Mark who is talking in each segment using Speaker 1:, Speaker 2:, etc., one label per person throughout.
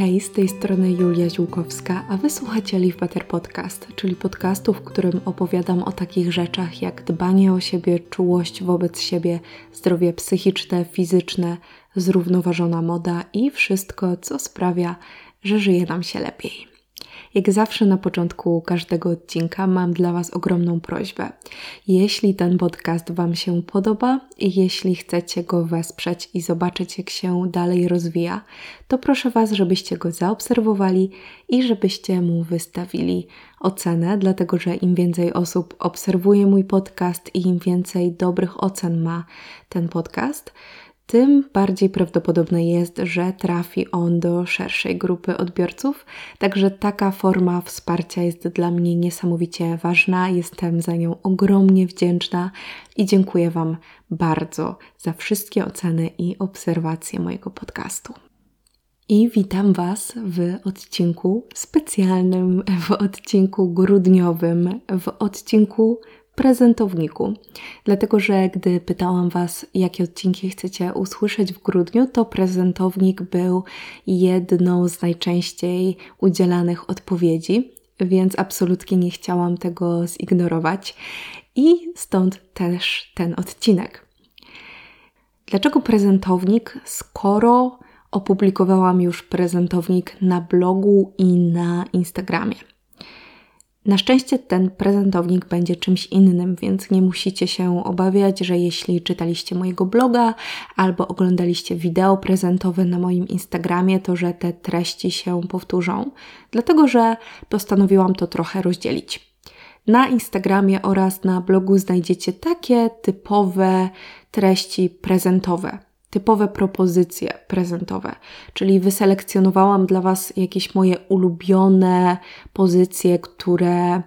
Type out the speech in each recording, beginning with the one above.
Speaker 1: Hej, z tej strony Julia Ziółkowska, a wysłuchacie Live Better Podcast, czyli podcastu, w którym opowiadam o takich rzeczach jak dbanie o siebie, czułość wobec siebie, zdrowie psychiczne, fizyczne, zrównoważona moda i wszystko, co sprawia, że żyje nam się lepiej. Jak zawsze na początku każdego odcinka mam dla Was ogromną prośbę. Jeśli ten podcast Wam się podoba i jeśli chcecie go wesprzeć i zobaczyć, jak się dalej rozwija, to proszę Was, żebyście go zaobserwowali i żebyście mu wystawili ocenę, dlatego że im więcej osób obserwuje mój podcast i im więcej dobrych ocen ma ten podcast, tym bardziej prawdopodobne jest, że trafi on do szerszej grupy odbiorców. Także taka forma wsparcia jest dla mnie niesamowicie ważna. Jestem za nią ogromnie wdzięczna i dziękuję Wam bardzo za wszystkie oceny i obserwacje mojego podcastu. I witam Was w odcinku specjalnym, w odcinku grudniowym, w odcinku prezentowniku. Dlatego, że gdy pytałam Was, jakie odcinki chcecie usłyszeć w grudniu, to prezentownik był jedną z najczęściej udzielanych odpowiedzi, więc absolutnie nie chciałam tego zignorować. I stąd też ten odcinek. Dlaczego prezentownik, skoro opublikowałam już prezentownik na blogu i na Instagramie? Na szczęście ten prezentownik będzie czymś innym, więc nie musicie się obawiać, że jeśli czytaliście mojego bloga albo oglądaliście wideo prezentowe na moim Instagramie, to że te treści się powtórzą, dlatego że postanowiłam to trochę rozdzielić. Na Instagramie oraz na blogu znajdziecie takie typowe treści prezentowe typowe propozycje prezentowe, czyli wyselekcjonowałam dla Was jakieś moje ulubione pozycje, które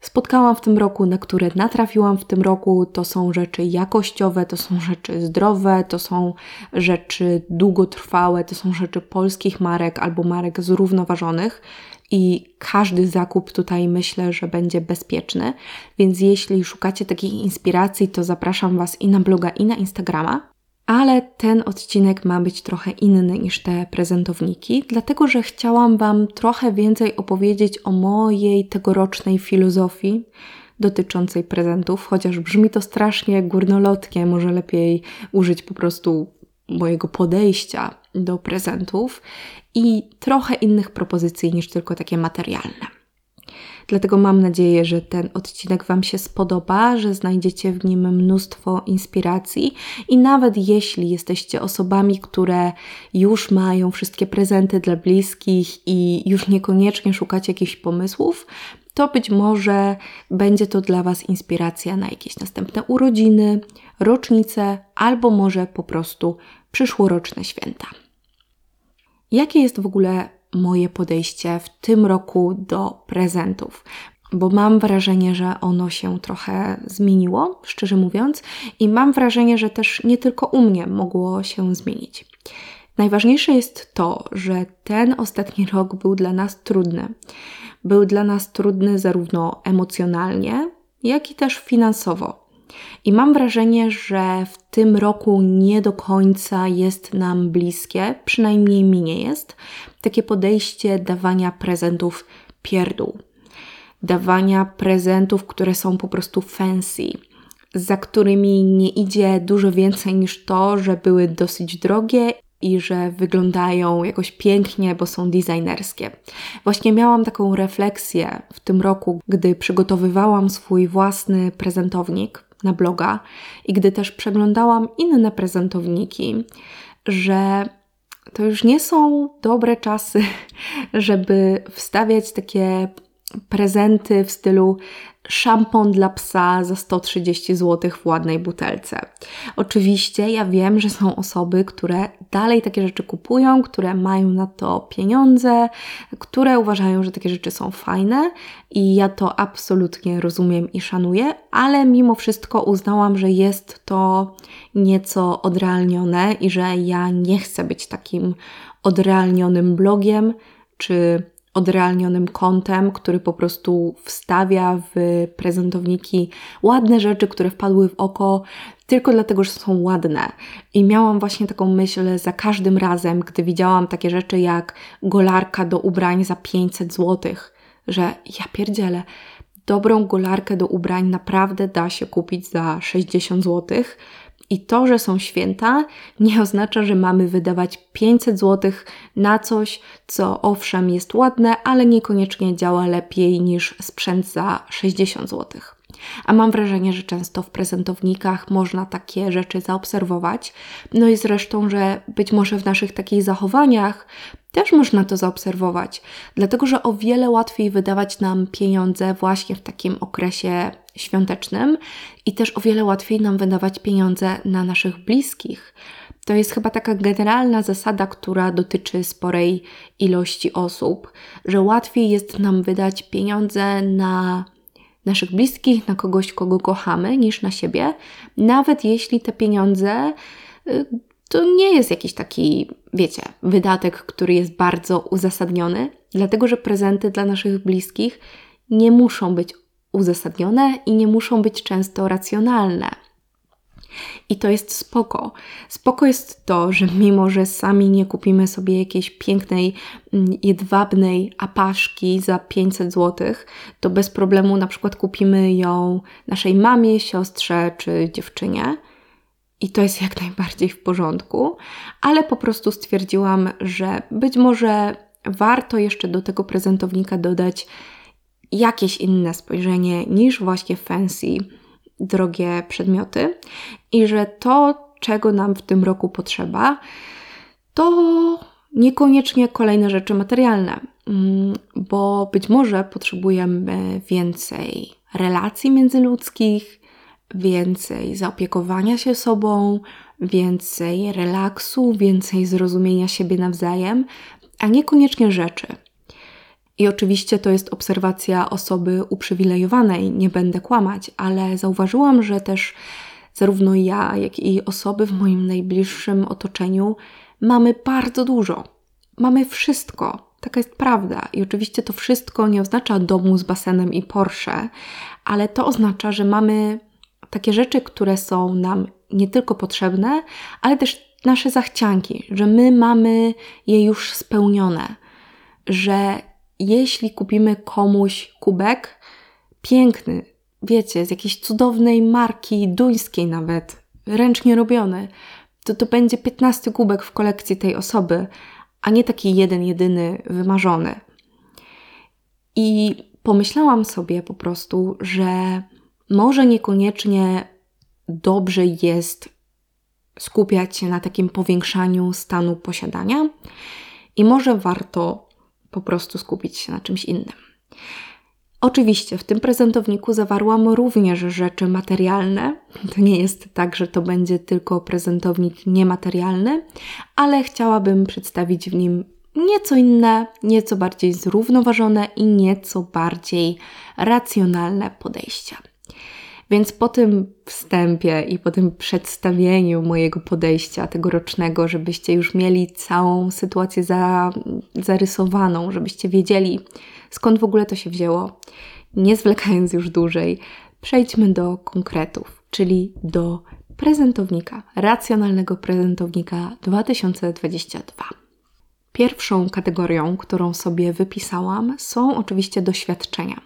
Speaker 1: spotkałam w tym roku, na które natrafiłam w tym roku. To są rzeczy jakościowe, to są rzeczy zdrowe, to są rzeczy długotrwałe, to są rzeczy polskich marek albo marek zrównoważonych. I każdy zakup tutaj myślę, że będzie bezpieczny. Więc jeśli szukacie takiej inspiracji, to zapraszam Was i na bloga, i na Instagrama ale ten odcinek ma być trochę inny niż te prezentowniki, dlatego że chciałam Wam trochę więcej opowiedzieć o mojej tegorocznej filozofii dotyczącej prezentów, chociaż brzmi to strasznie górnolotnie, może lepiej użyć po prostu mojego podejścia do prezentów i trochę innych propozycji niż tylko takie materialne. Dlatego mam nadzieję, że ten odcinek Wam się spodoba, że znajdziecie w nim mnóstwo inspiracji i nawet jeśli jesteście osobami, które już mają wszystkie prezenty dla bliskich i już niekoniecznie szukacie jakichś pomysłów, to być może będzie to dla Was inspiracja na jakieś następne urodziny, rocznice albo może po prostu przyszłoroczne święta. Jakie jest w ogóle moje podejście w tym roku do prezentów. Bo mam wrażenie, że ono się trochę zmieniło, szczerze mówiąc, i mam wrażenie, że też nie tylko u mnie mogło się zmienić. Najważniejsze jest to, że ten ostatni rok był dla nas trudny. Był dla nas trudny zarówno emocjonalnie, jak i też finansowo. I mam wrażenie, że w tym roku nie do końca jest nam bliskie, przynajmniej mi nie jest, takie podejście dawania prezentów pierdół. Dawania prezentów, które są po prostu fancy, za którymi nie idzie dużo więcej niż to, że były dosyć drogie i że wyglądają jakoś pięknie, bo są designerskie. Właśnie miałam taką refleksję w tym roku, gdy przygotowywałam swój własny prezentownik na bloga i gdy też przeglądałam inne prezentowniki, że to już nie są dobre czasy, żeby wstawiać takie prezenty w stylu szampon dla psa za 130 zł w ładnej butelce. Oczywiście ja wiem, że są osoby, które dalej takie rzeczy kupują, które mają na to pieniądze, które uważają, że takie rzeczy są fajne i ja to absolutnie rozumiem i szanuję, ale mimo wszystko uznałam, że jest to nieco odrealnione i że ja nie chcę być takim odrealnionym blogiem czy odrealnionym kątem, który po prostu wstawia w prezentowniki ładne rzeczy, które wpadły w oko tylko dlatego, że są ładne. I miałam właśnie taką myśl za każdym razem, gdy widziałam takie rzeczy jak golarka do ubrań za 500 zł, że ja pierdzielę, dobrą golarkę do ubrań naprawdę da się kupić za 60 zł. I to, że są święta, nie oznacza, że mamy wydawać 500 zł na coś, co owszem jest ładne, ale niekoniecznie działa lepiej niż sprzęt za 60 zł. A mam wrażenie, że często w prezentownikach można takie rzeczy zaobserwować. No i zresztą, że być może w naszych takich zachowaniach też można to zaobserwować, dlatego że o wiele łatwiej wydawać nam pieniądze właśnie w takim okresie świątecznym i też o wiele łatwiej nam wydawać pieniądze na naszych bliskich. To jest chyba taka generalna zasada, która dotyczy sporej ilości osób, że łatwiej jest nam wydać pieniądze na naszych bliskich, na kogoś, kogo kochamy, niż na siebie, nawet jeśli te pieniądze y, to nie jest jakiś taki, wiecie, wydatek, który jest bardzo uzasadniony, dlatego że prezenty dla naszych bliskich nie muszą być uzasadnione i nie muszą być często racjonalne. I to jest spoko. Spoko jest to, że mimo, że sami nie kupimy sobie jakiejś pięknej, mm, jedwabnej apaszki za 500 zł, to bez problemu na przykład kupimy ją naszej mamie, siostrze czy dziewczynie. I to jest jak najbardziej w porządku, ale po prostu stwierdziłam, że być może warto jeszcze do tego prezentownika dodać jakieś inne spojrzenie niż właśnie fancy drogie przedmioty i że to, czego nam w tym roku potrzeba, to niekoniecznie kolejne rzeczy materialne, mm, bo być może potrzebujemy więcej relacji międzyludzkich, więcej zaopiekowania się sobą, więcej relaksu, więcej zrozumienia siebie nawzajem, a niekoniecznie rzeczy. I oczywiście to jest obserwacja osoby uprzywilejowanej, nie będę kłamać, ale zauważyłam, że też zarówno ja, jak i osoby w moim najbliższym otoczeniu mamy bardzo dużo. Mamy wszystko. Taka jest prawda. I oczywiście to wszystko nie oznacza domu z basenem i Porsche, ale to oznacza, że mamy takie rzeczy, które są nam nie tylko potrzebne, ale też nasze zachcianki, że my mamy je już spełnione, że jeśli kupimy komuś kubek piękny, wiecie, z jakiejś cudownej marki duńskiej nawet, ręcznie robiony, to to będzie 15 kubek w kolekcji tej osoby, a nie taki jeden, jedyny, wymarzony. I pomyślałam sobie po prostu, że może niekoniecznie dobrze jest skupiać się na takim powiększaniu stanu posiadania i może warto po prostu skupić się na czymś innym. Oczywiście w tym prezentowniku zawarłam również rzeczy materialne. To nie jest tak, że to będzie tylko prezentownik niematerialny, ale chciałabym przedstawić w nim nieco inne, nieco bardziej zrównoważone i nieco bardziej racjonalne podejścia. Więc po tym wstępie i po tym przedstawieniu mojego podejścia tegorocznego, żebyście już mieli całą sytuację za, zarysowaną, żebyście wiedzieli, skąd w ogóle to się wzięło, nie zwlekając już dłużej, przejdźmy do konkretów, czyli do prezentownika, racjonalnego prezentownika 2022. Pierwszą kategorią, którą sobie wypisałam, są oczywiście doświadczenia.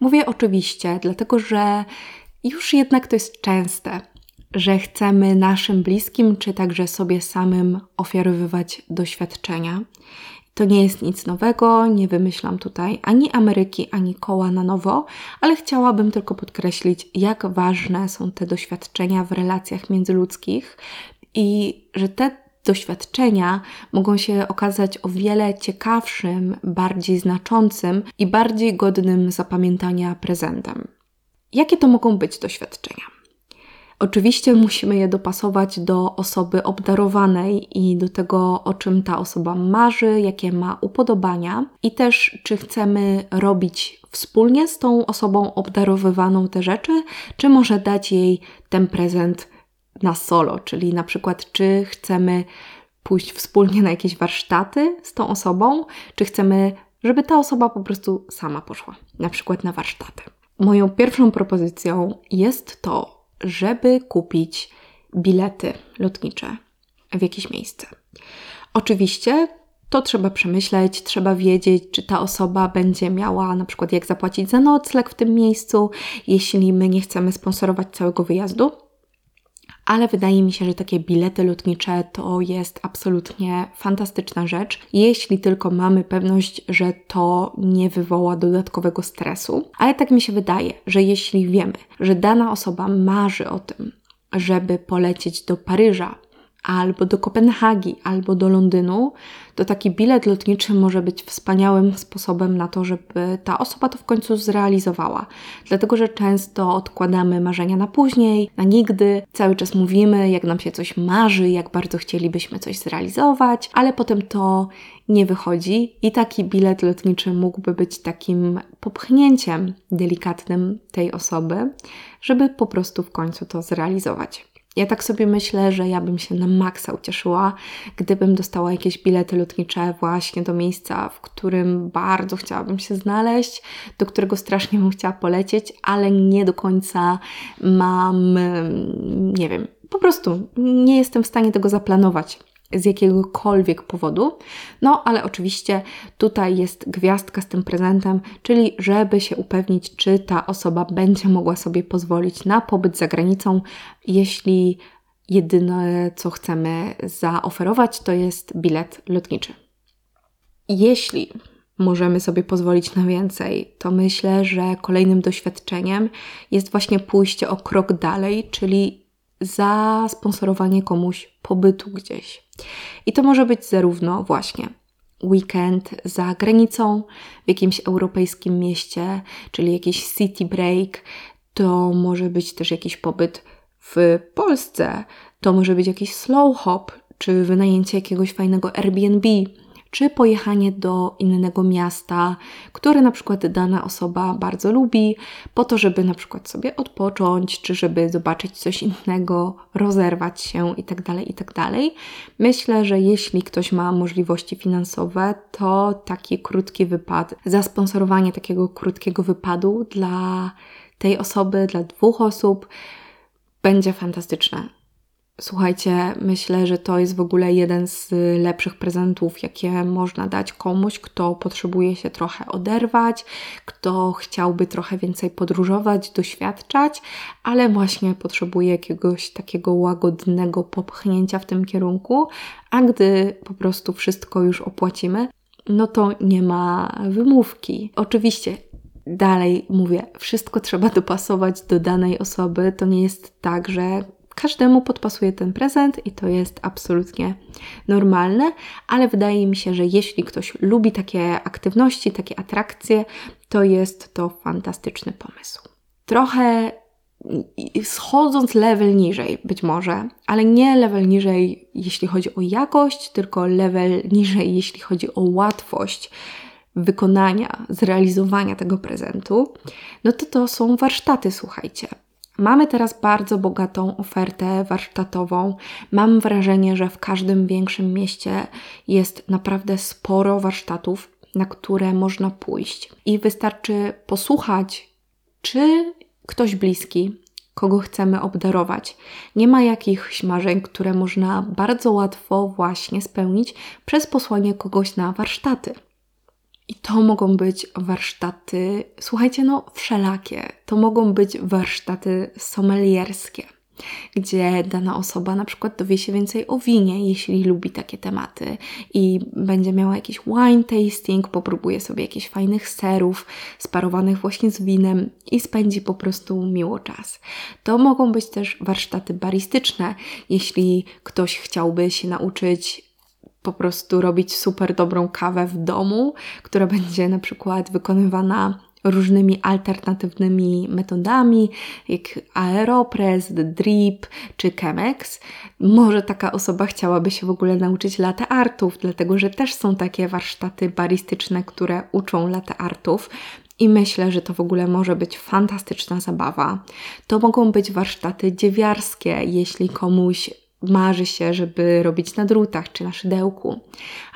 Speaker 1: Mówię oczywiście, dlatego że już jednak to jest częste, że chcemy naszym bliskim czy także sobie samym ofiarowywać doświadczenia. To nie jest nic nowego, nie wymyślam tutaj ani Ameryki, ani koła na nowo, ale chciałabym tylko podkreślić, jak ważne są te doświadczenia w relacjach międzyludzkich i że te doświadczenia mogą się okazać o wiele ciekawszym, bardziej znaczącym i bardziej godnym zapamiętania prezentem. Jakie to mogą być doświadczenia? Oczywiście musimy je dopasować do osoby obdarowanej i do tego, o czym ta osoba marzy, jakie ma upodobania, i też czy chcemy robić wspólnie z tą osobą obdarowywaną te rzeczy, czy może dać jej ten prezent na solo, czyli na przykład, czy chcemy pójść wspólnie na jakieś warsztaty z tą osobą, czy chcemy żeby ta osoba po prostu sama poszła, na przykład na warsztaty. Moją pierwszą propozycją jest to, żeby kupić bilety lotnicze w jakieś miejsce. Oczywiście to trzeba przemyśleć, trzeba wiedzieć, czy ta osoba będzie miała na przykład jak zapłacić za nocleg w tym miejscu, jeśli my nie chcemy sponsorować całego wyjazdu. Ale wydaje mi się, że takie bilety lotnicze to jest absolutnie fantastyczna rzecz, jeśli tylko mamy pewność, że to nie wywoła dodatkowego stresu. Ale tak mi się wydaje, że jeśli wiemy, że dana osoba marzy o tym, żeby polecieć do Paryża albo do Kopenhagi, albo do Londynu, to taki bilet lotniczy może być wspaniałym sposobem na to, żeby ta osoba to w końcu zrealizowała. Dlatego, że często odkładamy marzenia na później, na nigdy, cały czas mówimy, jak nam się coś marzy, jak bardzo chcielibyśmy coś zrealizować, ale potem to nie wychodzi i taki bilet lotniczy mógłby być takim popchnięciem delikatnym tej osoby, żeby po prostu w końcu to zrealizować. Ja tak sobie myślę, że ja bym się na maksa ucieszyła, gdybym dostała jakieś bilety lotnicze właśnie do miejsca, w którym bardzo chciałabym się znaleźć, do którego strasznie bym chciała polecieć, ale nie do końca mam, nie wiem, po prostu nie jestem w stanie tego zaplanować z jakiegokolwiek powodu. No, ale oczywiście tutaj jest gwiazdka z tym prezentem, czyli żeby się upewnić, czy ta osoba będzie mogła sobie pozwolić na pobyt za granicą, jeśli jedyne co chcemy zaoferować to jest bilet lotniczy. Jeśli możemy sobie pozwolić na więcej, to myślę, że kolejnym doświadczeniem jest właśnie pójście o krok dalej, czyli za sponsorowanie komuś pobytu gdzieś. I to może być zarówno właśnie weekend za granicą, w jakimś europejskim mieście, czyli jakiś city break, to może być też jakiś pobyt w Polsce, to może być jakiś slow hop, czy wynajęcie jakiegoś fajnego Airbnb, czy pojechanie do innego miasta, które na przykład dana osoba bardzo lubi, po to, żeby na przykład sobie odpocząć, czy żeby zobaczyć coś innego, rozerwać się itd., tak itd. Tak Myślę, że jeśli ktoś ma możliwości finansowe, to taki krótki wypad, zasponsorowanie takiego krótkiego wypadu dla tej osoby, dla dwóch osób, będzie fantastyczne. Słuchajcie, myślę, że to jest w ogóle jeden z lepszych prezentów, jakie można dać komuś, kto potrzebuje się trochę oderwać, kto chciałby trochę więcej podróżować, doświadczać, ale właśnie potrzebuje jakiegoś takiego łagodnego popchnięcia w tym kierunku, a gdy po prostu wszystko już opłacimy, no to nie ma wymówki. Oczywiście dalej mówię, wszystko trzeba dopasować do danej osoby. To nie jest tak, że każdemu podpasuje ten prezent i to jest absolutnie normalne, ale wydaje mi się, że jeśli ktoś lubi takie aktywności, takie atrakcje, to jest to fantastyczny pomysł. Trochę schodząc level niżej, być może, ale nie level niżej, jeśli chodzi o jakość, tylko level niżej, jeśli chodzi o łatwość wykonania, zrealizowania tego prezentu, no to to są warsztaty, słuchajcie. Mamy teraz bardzo bogatą ofertę warsztatową. Mam wrażenie, że w każdym większym mieście jest naprawdę sporo warsztatów, na które można pójść. I wystarczy posłuchać, czy ktoś bliski, kogo chcemy obdarować. Nie ma jakichś marzeń, które można bardzo łatwo właśnie spełnić przez posłanie kogoś na warsztaty. I to mogą być warsztaty, słuchajcie, no wszelakie. To mogą być warsztaty sommelierskie, gdzie dana osoba na przykład dowie się więcej o winie, jeśli lubi takie tematy i będzie miała jakiś wine tasting, popróbuje sobie jakichś fajnych serów sparowanych właśnie z winem i spędzi po prostu miło czas. To mogą być też warsztaty baristyczne, jeśli ktoś chciałby się nauczyć po prostu robić super dobrą kawę w domu, która będzie na przykład wykonywana różnymi alternatywnymi metodami, jak Aeropress, Drip czy Chemex. Może taka osoba chciałaby się w ogóle nauczyć latte artów, dlatego że też są takie warsztaty baristyczne, które uczą latte artów. I myślę, że to w ogóle może być fantastyczna zabawa. To mogą być warsztaty dziewiarskie, jeśli komuś marzy się, żeby robić na drutach czy na szydełku,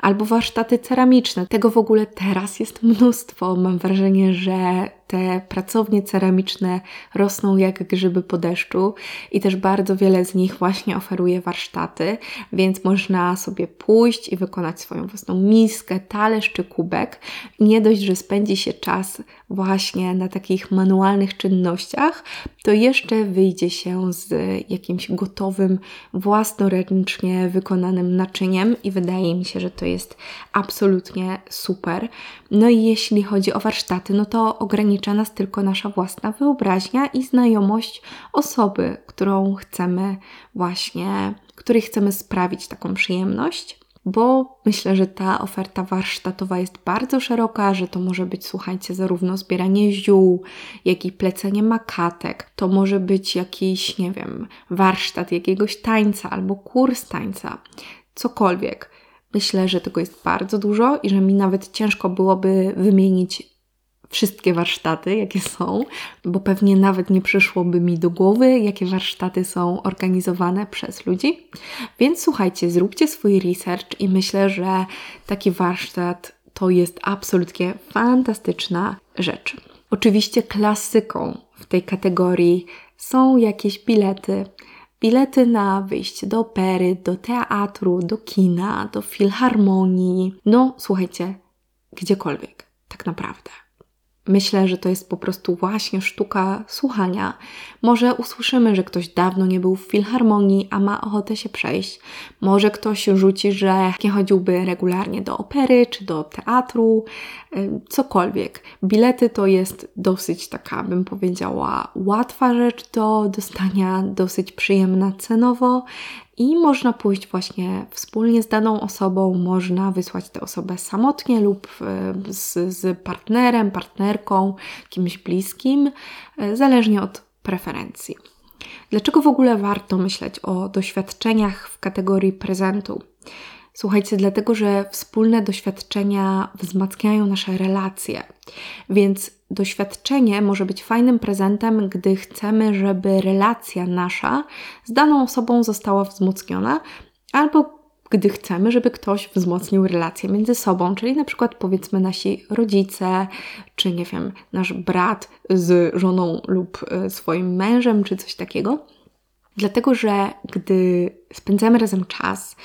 Speaker 1: albo warsztaty ceramiczne. Tego w ogóle teraz jest mnóstwo. Mam wrażenie, że te pracownie ceramiczne rosną jak grzyby po deszczu i też bardzo wiele z nich właśnie oferuje warsztaty, więc można sobie pójść i wykonać swoją własną miskę, talerz czy kubek. Nie dość, że spędzi się czas właśnie na takich manualnych czynnościach, to jeszcze wyjdzie się z jakimś gotowym, własnoręcznie wykonanym naczyniem i wydaje mi się, że to jest absolutnie super. No i jeśli chodzi o warsztaty, no to ogranicza nas tylko nasza własna wyobraźnia i znajomość osoby, którą chcemy właśnie, której chcemy sprawić taką przyjemność bo myślę, że ta oferta warsztatowa jest bardzo szeroka, że to może być, słuchajcie, zarówno zbieranie ziół, jak i plecenie makatek. To może być jakiś, nie wiem, warsztat jakiegoś tańca albo kurs tańca, cokolwiek. Myślę, że tego jest bardzo dużo i że mi nawet ciężko byłoby wymienić wszystkie warsztaty, jakie są, bo pewnie nawet nie przyszłoby mi do głowy, jakie warsztaty są organizowane przez ludzi. Więc słuchajcie, zróbcie swój research i myślę, że taki warsztat to jest absolutnie fantastyczna rzecz. Oczywiście klasyką w tej kategorii są jakieś bilety. Bilety na wyjście do opery, do teatru, do kina, do filharmonii. No, słuchajcie, gdziekolwiek, tak naprawdę. Myślę, że to jest po prostu właśnie sztuka słuchania. Może usłyszymy, że ktoś dawno nie był w filharmonii, a ma ochotę się przejść. Może ktoś rzuci, że nie chodziłby regularnie do opery czy do teatru, cokolwiek. Bilety to jest dosyć taka, bym powiedziała, łatwa rzecz do dostania, dosyć przyjemna cenowo i można pójść właśnie wspólnie z daną osobą, można wysłać tę osobę samotnie lub e, z, z partnerem, partnerką, kimś bliskim, e, zależnie od preferencji. Dlaczego w ogóle warto myśleć o doświadczeniach w kategorii prezentu? Słuchajcie, dlatego że wspólne doświadczenia wzmacniają nasze relacje, więc doświadczenie może być fajnym prezentem, gdy chcemy, żeby relacja nasza z daną osobą została wzmocniona, albo gdy chcemy, żeby ktoś wzmocnił relacje między sobą, czyli na przykład powiedzmy nasi rodzice, czy nie wiem, nasz brat z żoną lub e, swoim mężem, czy coś takiego. Dlatego, że gdy spędzamy razem czas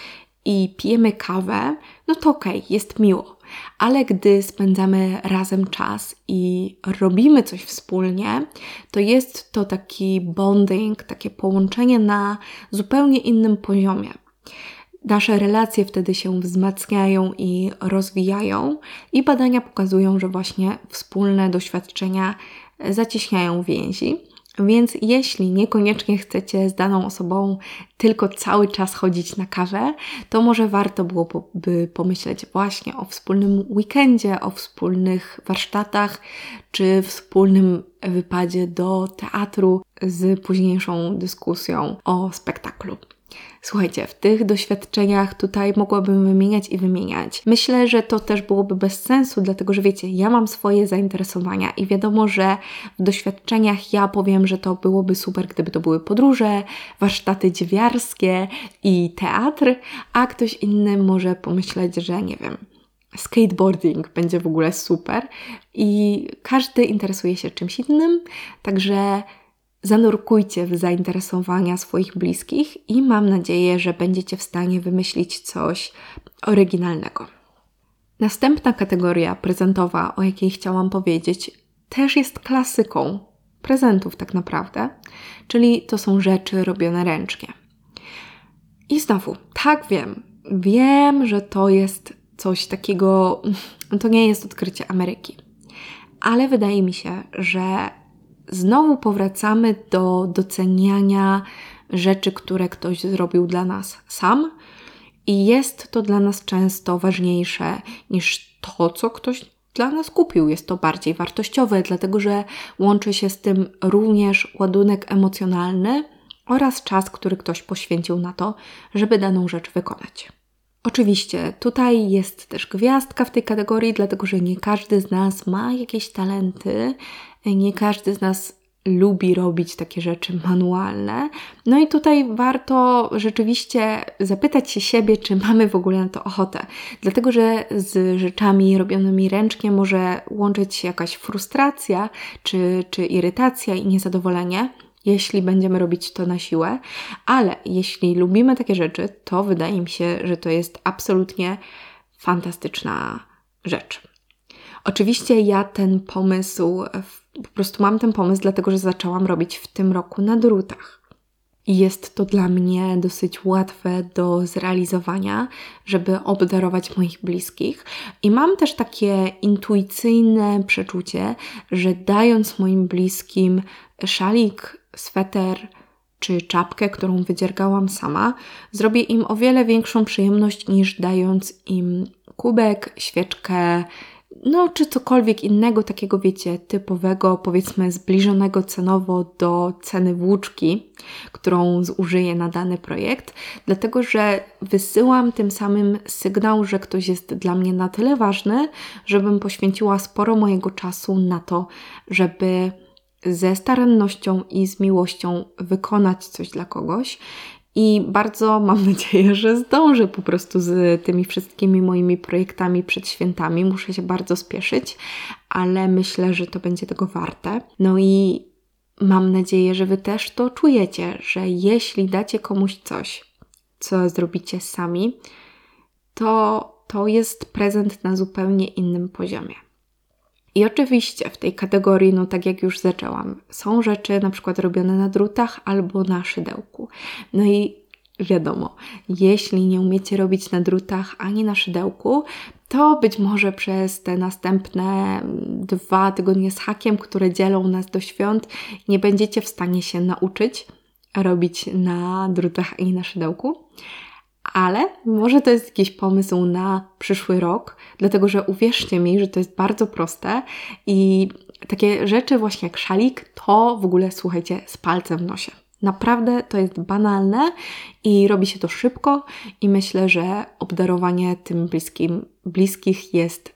Speaker 1: i pijemy kawę, no to okej, okay, jest miło. Ale gdy spędzamy razem czas i robimy coś wspólnie, to jest to taki bonding, takie połączenie na zupełnie innym poziomie. Nasze relacje wtedy się wzmacniają i rozwijają, i badania pokazują, że właśnie wspólne doświadczenia zacieśniają więzi. Więc jeśli niekoniecznie chcecie z daną osobą tylko cały czas chodzić na kawę, to może warto byłoby pomyśleć właśnie o wspólnym weekendzie, o wspólnych warsztatach czy wspólnym wypadzie do teatru z późniejszą dyskusją o spektaklu. Słuchajcie, w tych doświadczeniach tutaj mogłabym wymieniać i wymieniać. Myślę, że to też byłoby bez sensu, dlatego że wiecie, ja mam swoje zainteresowania i wiadomo, że w doświadczeniach ja powiem, że to byłoby super, gdyby to były podróże, warsztaty dziewiarskie i teatr, a ktoś inny może pomyśleć, że nie wiem, skateboarding będzie w ogóle super i każdy interesuje się czymś innym, także zanurkujcie w zainteresowania swoich bliskich i mam nadzieję, że będziecie w stanie wymyślić coś oryginalnego. Następna kategoria prezentowa, o jakiej chciałam powiedzieć, też jest klasyką prezentów, tak naprawdę, czyli to są rzeczy robione ręcznie. I znowu, tak wiem, wiem, że to jest coś takiego, to nie jest odkrycie Ameryki, ale wydaje mi się, że znowu powracamy do doceniania rzeczy, które ktoś zrobił dla nas sam, i jest to dla nas często ważniejsze niż to, co ktoś dla nas kupił. Jest to bardziej wartościowe, dlatego że łączy się z tym również ładunek emocjonalny oraz czas, który ktoś poświęcił na to, żeby daną rzecz wykonać. Oczywiście, tutaj jest też gwiazdka w tej kategorii, dlatego że nie każdy z nas ma jakieś talenty, nie każdy z nas lubi robić takie rzeczy manualne. No i tutaj warto rzeczywiście zapytać się siebie, czy mamy w ogóle na to ochotę. Dlatego, że z rzeczami robionymi ręcznie może łączyć się jakaś frustracja, czy, czy irytacja i niezadowolenie jeśli będziemy robić to na siłę, ale jeśli lubimy takie rzeczy, to wydaje mi się, że to jest absolutnie fantastyczna rzecz. Oczywiście ja ten pomysł, po prostu mam ten pomysł, dlatego że zaczęłam robić w tym roku na drutach. Jest to dla mnie dosyć łatwe do zrealizowania, żeby obdarować moich bliskich. I mam też takie intuicyjne przeczucie, że dając moim bliskim szalik, sweter czy czapkę, którą wydziergałam sama, zrobię im o wiele większą przyjemność niż dając im kubek, świeczkę, no czy cokolwiek innego takiego, wiecie, typowego, powiedzmy zbliżonego cenowo do ceny włóczki, którą zużyję na dany projekt, dlatego że wysyłam tym samym sygnał, że ktoś jest dla mnie na tyle ważny, żebym poświęciła sporo mojego czasu na to, żeby ze starannością i z miłością wykonać coś dla kogoś. I bardzo mam nadzieję, że zdążę po prostu z tymi wszystkimi moimi projektami przed świętami. Muszę się bardzo spieszyć, ale myślę, że to będzie tego warte. No i mam nadzieję, że Wy też to czujecie, że jeśli dacie komuś coś, co zrobicie sami, to to jest prezent na zupełnie innym poziomie. I oczywiście w tej kategorii, no tak jak już zaczęłam, są rzeczy na przykład robione na drutach albo na szydełku. No i wiadomo, jeśli nie umiecie robić na drutach ani na szydełku, to być może przez te następne dwa tygodnie z hakiem, które dzielą nas do świąt, nie będziecie w stanie się nauczyć robić na drutach ani na szydełku ale może to jest jakiś pomysł na przyszły rok, dlatego że uwierzcie mi, że to jest bardzo proste i takie rzeczy właśnie jak szalik, to w ogóle słuchajcie z palcem w nosie. Naprawdę to jest banalne i robi się to szybko i myślę, że obdarowanie tym bliskim, bliskich jest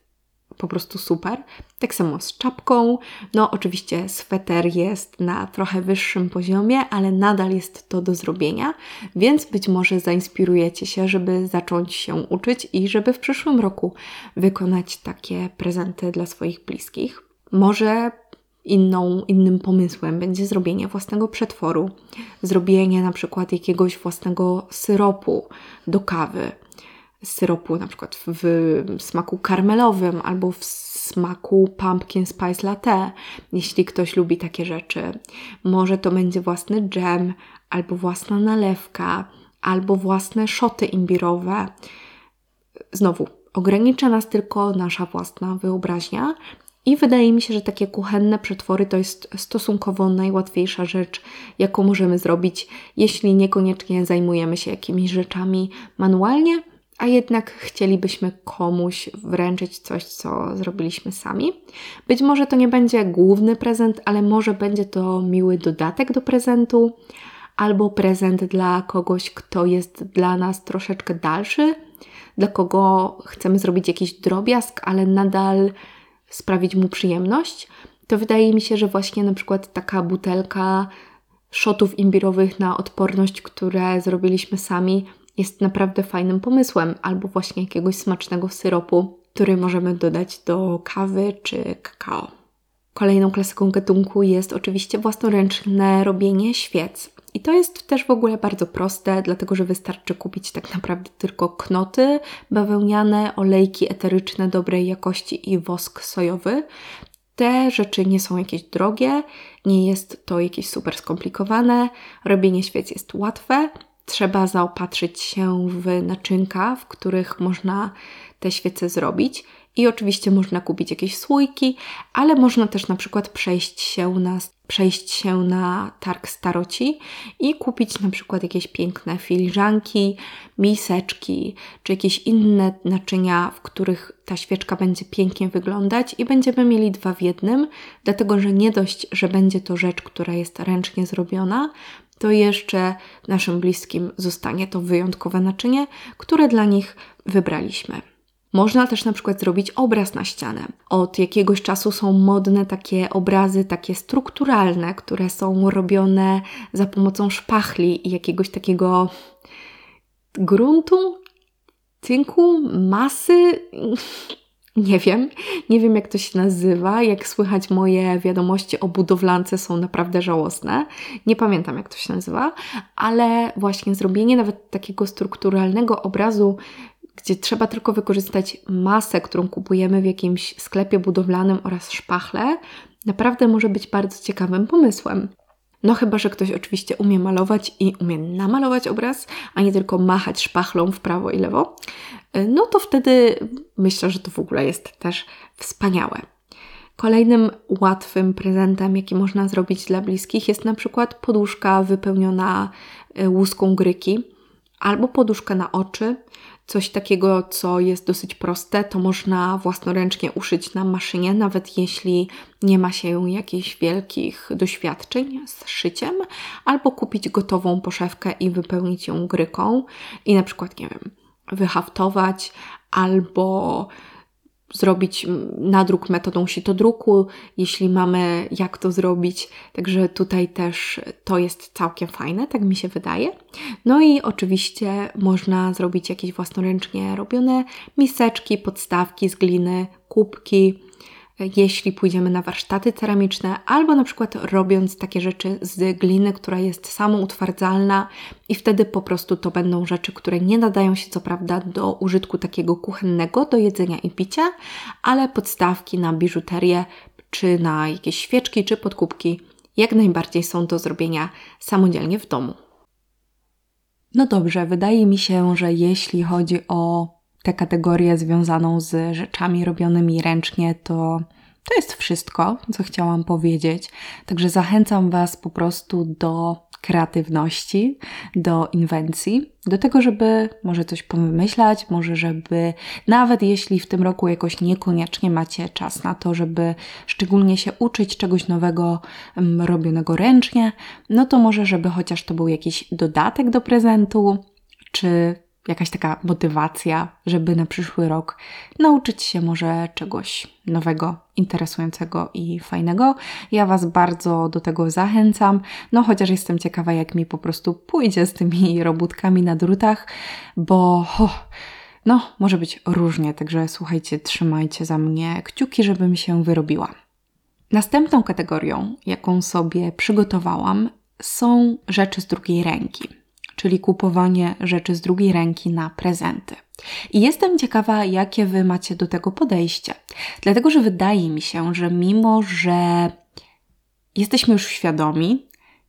Speaker 1: po prostu super. Tak samo z czapką. No, oczywiście sweter jest na trochę wyższym poziomie, ale nadal jest to do zrobienia, więc być może zainspirujecie się, żeby zacząć się uczyć i żeby w przyszłym roku wykonać takie prezenty dla swoich bliskich. Może inną, innym pomysłem będzie zrobienie własnego przetworu, zrobienie na przykład jakiegoś własnego syropu do kawy syropu na przykład w smaku karmelowym albo w smaku pumpkin spice latte, jeśli ktoś lubi takie rzeczy. Może to będzie własny dżem, albo własna nalewka, albo własne szoty imbirowe. Znowu, ogranicza nas tylko nasza własna wyobraźnia, i wydaje mi się, że takie kuchenne przetwory to jest stosunkowo najłatwiejsza rzecz, jaką możemy zrobić, jeśli niekoniecznie zajmujemy się jakimiś rzeczami manualnie, a jednak chcielibyśmy komuś wręczyć coś, co zrobiliśmy sami. Być może to nie będzie główny prezent, ale może będzie to miły dodatek do prezentu, albo prezent dla kogoś, kto jest dla nas troszeczkę dalszy, dla kogo chcemy zrobić jakiś drobiazg, ale nadal sprawić mu przyjemność. To wydaje mi się, że właśnie na przykład taka butelka szotów imbirowych na odporność, które zrobiliśmy sami, jest naprawdę fajnym pomysłem, albo właśnie jakiegoś smacznego syropu, który możemy dodać do kawy czy kakao. Kolejną klasyką gatunku jest oczywiście własnoręczne robienie świec. I to jest też w ogóle bardzo proste, dlatego że wystarczy kupić tak naprawdę tylko knoty bawełniane, olejki eteryczne dobrej jakości i wosk sojowy. Te rzeczy nie są jakieś drogie, nie jest to jakieś super skomplikowane, robienie świec jest łatwe, trzeba zaopatrzyć się w naczynka, w których można te świece zrobić. I oczywiście można kupić jakieś słoiki, ale można też na przykład przejść się na, przejść się na targ staroci i kupić na przykład jakieś piękne filiżanki, miseczki, czy jakieś inne naczynia, w których ta świeczka będzie pięknie wyglądać i będziemy mieli dwa w jednym, dlatego że nie dość, że będzie to rzecz, która jest ręcznie zrobiona, to jeszcze naszym bliskim zostanie to wyjątkowe naczynie, które dla nich wybraliśmy. Można też na przykład zrobić obraz na ścianę. Od jakiegoś czasu są modne takie obrazy, takie strukturalne, które są robione za pomocą szpachli i jakiegoś takiego gruntu, tynku, masy. Nie wiem, nie wiem jak to się nazywa. Jak słychać, moje wiadomości o budowlance są naprawdę żałosne. Nie pamiętam jak to się nazywa, ale właśnie zrobienie nawet takiego strukturalnego obrazu gdzie trzeba tylko wykorzystać masę, którą kupujemy w jakimś sklepie budowlanym oraz szpachle, naprawdę może być bardzo ciekawym pomysłem. No chyba, że ktoś oczywiście umie malować i umie namalować obraz, a nie tylko machać szpachlą w prawo i lewo, no to wtedy myślę, że to w ogóle jest też wspaniałe. Kolejnym łatwym prezentem, jaki można zrobić dla bliskich, jest na przykład poduszka wypełniona e, łuską gryki albo poduszka na oczy, coś takiego, co jest dosyć proste, to można własnoręcznie uszyć na maszynie, nawet jeśli nie ma się jakichś wielkich doświadczeń z szyciem, albo kupić gotową poszewkę i wypełnić ją gryką i na przykład, nie wiem, wyhaftować albo zrobić nadruk metodą sitodruku, jeśli mamy jak to zrobić. Także tutaj też to jest całkiem fajne, tak mi się wydaje. No i oczywiście można zrobić jakieś własnoręcznie robione miseczki, podstawki z gliny, kubki, jeśli pójdziemy na warsztaty ceramiczne, albo na przykład robiąc takie rzeczy z gliny, która jest samoutwardzalna i wtedy po prostu to będą rzeczy, które nie nadają się co prawda do użytku takiego kuchennego, do jedzenia i picia, ale podstawki na biżuterię, czy na jakieś świeczki, czy podkubki jak najbardziej są do zrobienia samodzielnie w domu. No dobrze, wydaje mi się, że jeśli chodzi o tę kategorię związaną z rzeczami robionymi ręcznie, to to jest wszystko, co chciałam powiedzieć. Także zachęcam Was po prostu do kreatywności, do inwencji, do tego, żeby może coś pomyśleć, może żeby nawet jeśli w tym roku jakoś niekoniecznie macie czas na to, żeby szczególnie się uczyć czegoś nowego um, robionego ręcznie, no to może żeby chociaż to był jakiś dodatek do prezentu, czy jakaś taka motywacja, żeby na przyszły rok nauczyć się może czegoś nowego, interesującego i fajnego. Ja Was bardzo do tego zachęcam, no chociaż jestem ciekawa, jak mi po prostu pójdzie z tymi robótkami na drutach, bo oh, no, może być różnie, także słuchajcie, trzymajcie za mnie kciuki, żebym się wyrobiła. Następną kategorią, jaką sobie przygotowałam, są rzeczy z drugiej ręki czyli kupowanie rzeczy z drugiej ręki na prezenty. I jestem ciekawa, jakie Wy macie do tego podejście. Dlatego, że wydaje mi się, że mimo, że jesteśmy już świadomi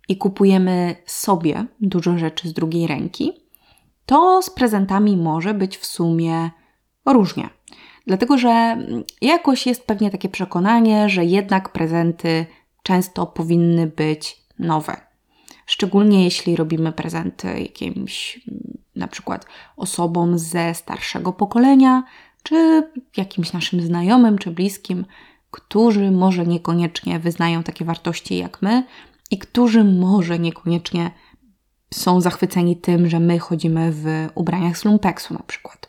Speaker 1: i kupujemy sobie dużo rzeczy z drugiej ręki, to z prezentami może być w sumie różnie. Dlatego, że jakoś jest pewnie takie przekonanie, że jednak prezenty często powinny być nowe. Szczególnie jeśli robimy prezenty jakimś na przykład osobom ze starszego pokolenia, czy jakimś naszym znajomym czy bliskim, którzy może niekoniecznie wyznają takie wartości jak my i którzy może niekoniecznie są zachwyceni tym, że my chodzimy w ubraniach z lumpeksu na przykład.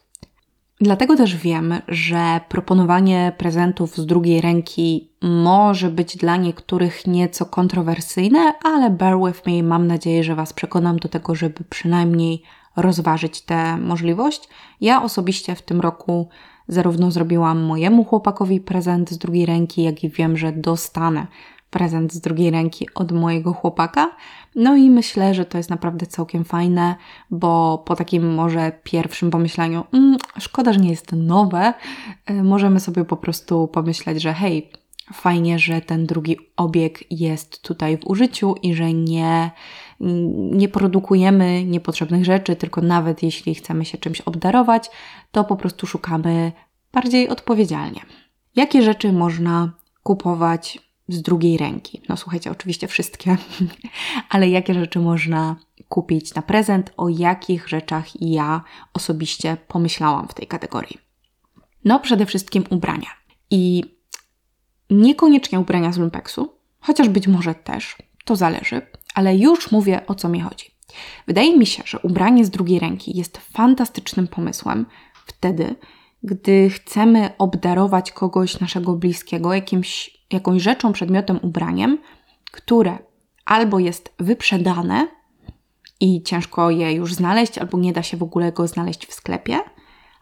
Speaker 1: Dlatego też wiem, że proponowanie prezentów z drugiej ręki może być dla niektórych nieco kontrowersyjne, ale bear with me, mam nadzieję, że Was przekonam do tego, żeby przynajmniej rozważyć tę możliwość. Ja osobiście w tym roku zarówno zrobiłam mojemu chłopakowi prezent z drugiej ręki, jak i wiem, że dostanę prezent z drugiej ręki od mojego chłopaka. No i myślę, że to jest naprawdę całkiem fajne, bo po takim może pierwszym pomyśleniu, mm, szkoda, że nie jest nowe, y, możemy sobie po prostu pomyśleć, że hej, fajnie, że ten drugi obieg jest tutaj w użyciu i że nie, nie produkujemy niepotrzebnych rzeczy, tylko nawet jeśli chcemy się czymś obdarować, to po prostu szukamy bardziej odpowiedzialnie. Jakie rzeczy można kupować z drugiej ręki. No słuchajcie, oczywiście wszystkie, ale jakie rzeczy można kupić na prezent, o jakich rzeczach ja osobiście pomyślałam w tej kategorii. No przede wszystkim ubrania. I niekoniecznie ubrania z lumpeksu, chociaż być może też, to zależy, ale już mówię o co mi chodzi. Wydaje mi się, że ubranie z drugiej ręki jest fantastycznym pomysłem wtedy, gdy chcemy obdarować kogoś naszego bliskiego jakimś, jakąś rzeczą, przedmiotem, ubraniem, które albo jest wyprzedane i ciężko je już znaleźć, albo nie da się w ogóle go znaleźć w sklepie,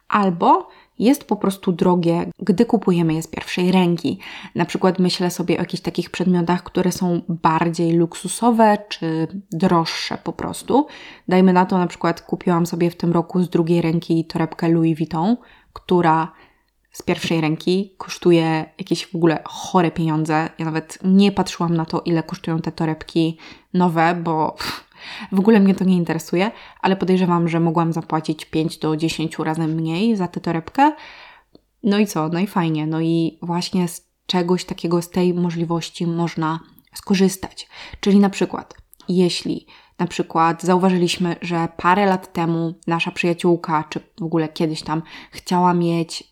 Speaker 1: albo jest po prostu drogie, gdy kupujemy je z pierwszej ręki. Na przykład myślę sobie o jakichś takich przedmiotach, które są bardziej luksusowe czy droższe po prostu. Dajmy na to, na przykład kupiłam sobie w tym roku z drugiej ręki torebkę Louis Vuitton, która z pierwszej ręki kosztuje jakieś w ogóle chore pieniądze. Ja nawet nie patrzyłam na to, ile kosztują te torebki nowe, bo w ogóle mnie to nie interesuje, ale podejrzewam, że mogłam zapłacić 5 do 10 razy mniej za tę torebkę. No i co? No i fajnie. No i właśnie z czegoś takiego, z tej możliwości można skorzystać. Czyli na przykład, jeśli na przykład zauważyliśmy, że parę lat temu nasza przyjaciółka, czy w ogóle kiedyś tam, chciała mieć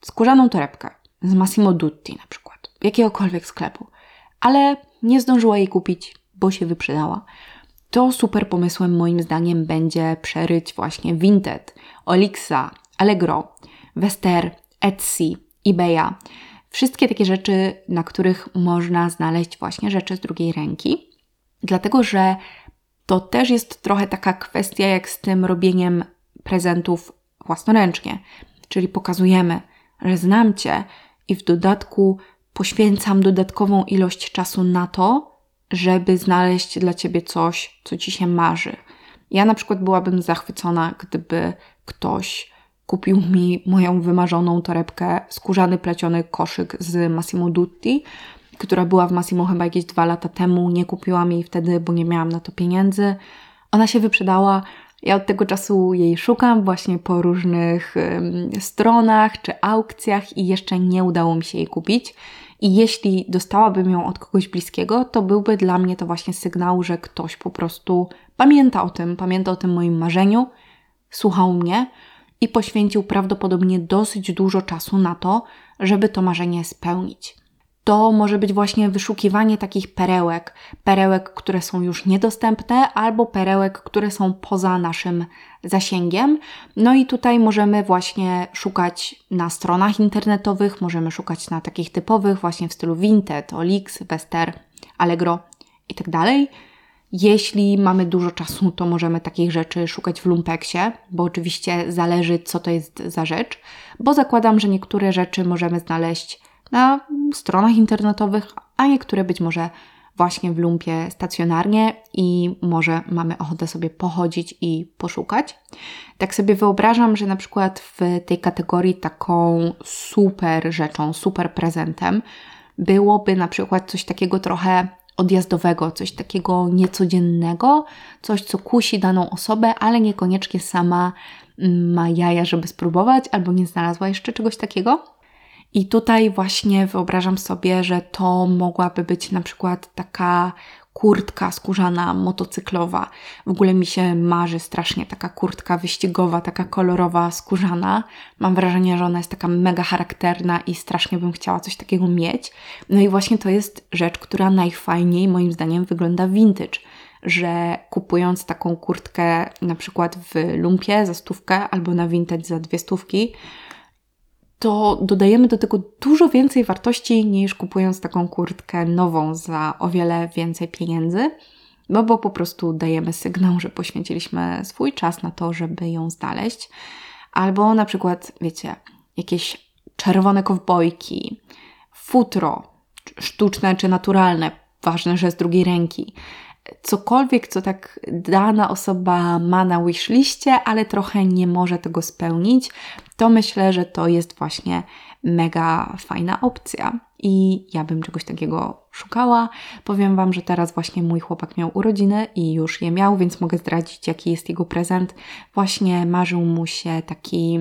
Speaker 1: skórzaną torebkę z Massimo Dutti na przykład, jakiegokolwiek sklepu, ale nie zdążyła jej kupić, bo się wyprzedała to super pomysłem moim zdaniem będzie przeryć właśnie Vinted, Olixa, Allegro, Wester, Etsy, eBaya. Wszystkie takie rzeczy, na których można znaleźć właśnie rzeczy z drugiej ręki. Dlatego, że to też jest trochę taka kwestia jak z tym robieniem prezentów własnoręcznie. Czyli pokazujemy, że znam Cię i w dodatku poświęcam dodatkową ilość czasu na to, żeby znaleźć dla ciebie coś, co ci się marzy. Ja na przykład byłabym zachwycona, gdyby ktoś kupił mi moją wymarzoną torebkę, skórzany pleciony koszyk z Massimo Dutti, która była w Massimo chyba jakieś dwa lata temu. Nie kupiłam jej wtedy, bo nie miałam na to pieniędzy. Ona się wyprzedała. Ja od tego czasu jej szukam właśnie po różnych stronach czy aukcjach i jeszcze nie udało mi się jej kupić. I jeśli dostałabym ją od kogoś bliskiego, to byłby dla mnie to właśnie sygnał, że ktoś po prostu pamięta o tym, pamięta o tym moim marzeniu, słuchał mnie i poświęcił prawdopodobnie dosyć dużo czasu na to, żeby to marzenie spełnić to może być właśnie wyszukiwanie takich perełek, perełek, które są już niedostępne, albo perełek, które są poza naszym zasięgiem. No i tutaj możemy właśnie szukać na stronach internetowych, możemy szukać na takich typowych, właśnie w stylu Vinted, Olix, Wester, Allegro itd. Tak Jeśli mamy dużo czasu, to możemy takich rzeczy szukać w Lumpeksie, bo oczywiście zależy, co to jest za rzecz, bo zakładam, że niektóre rzeczy możemy znaleźć na stronach internetowych, a niektóre być może właśnie w lumpie stacjonarnie i może mamy ochotę sobie pochodzić i poszukać. Tak sobie wyobrażam, że na przykład w tej kategorii taką super rzeczą, super prezentem byłoby na przykład coś takiego trochę odjazdowego, coś takiego niecodziennego, coś co kusi daną osobę, ale niekoniecznie sama ma jaja, żeby spróbować, albo nie znalazła jeszcze czegoś takiego. I tutaj właśnie wyobrażam sobie, że to mogłaby być na przykład taka kurtka skórzana motocyklowa. W ogóle mi się marzy strasznie taka kurtka wyścigowa, taka kolorowa, skórzana. Mam wrażenie, że ona jest taka mega charakterna i strasznie bym chciała coś takiego mieć. No i właśnie to jest rzecz, która najfajniej moim zdaniem wygląda vintage że kupując taką kurtkę na przykład w lumpie za stówkę albo na vintage za dwie stówki, to dodajemy do tego dużo więcej wartości niż kupując taką kurtkę nową za o wiele więcej pieniędzy, no bo po prostu dajemy sygnał, że poświęciliśmy swój czas na to, żeby ją znaleźć. Albo na przykład, wiecie, jakieś czerwone kowbojki, futro, sztuczne czy naturalne, ważne, że z drugiej ręki cokolwiek, co tak dana osoba ma na wishliście, ale trochę nie może tego spełnić, to myślę, że to jest właśnie mega fajna opcja. I ja bym czegoś takiego szukała. Powiem Wam, że teraz właśnie mój chłopak miał urodziny i już je miał, więc mogę zdradzić, jaki jest jego prezent. Właśnie marzył mu się taki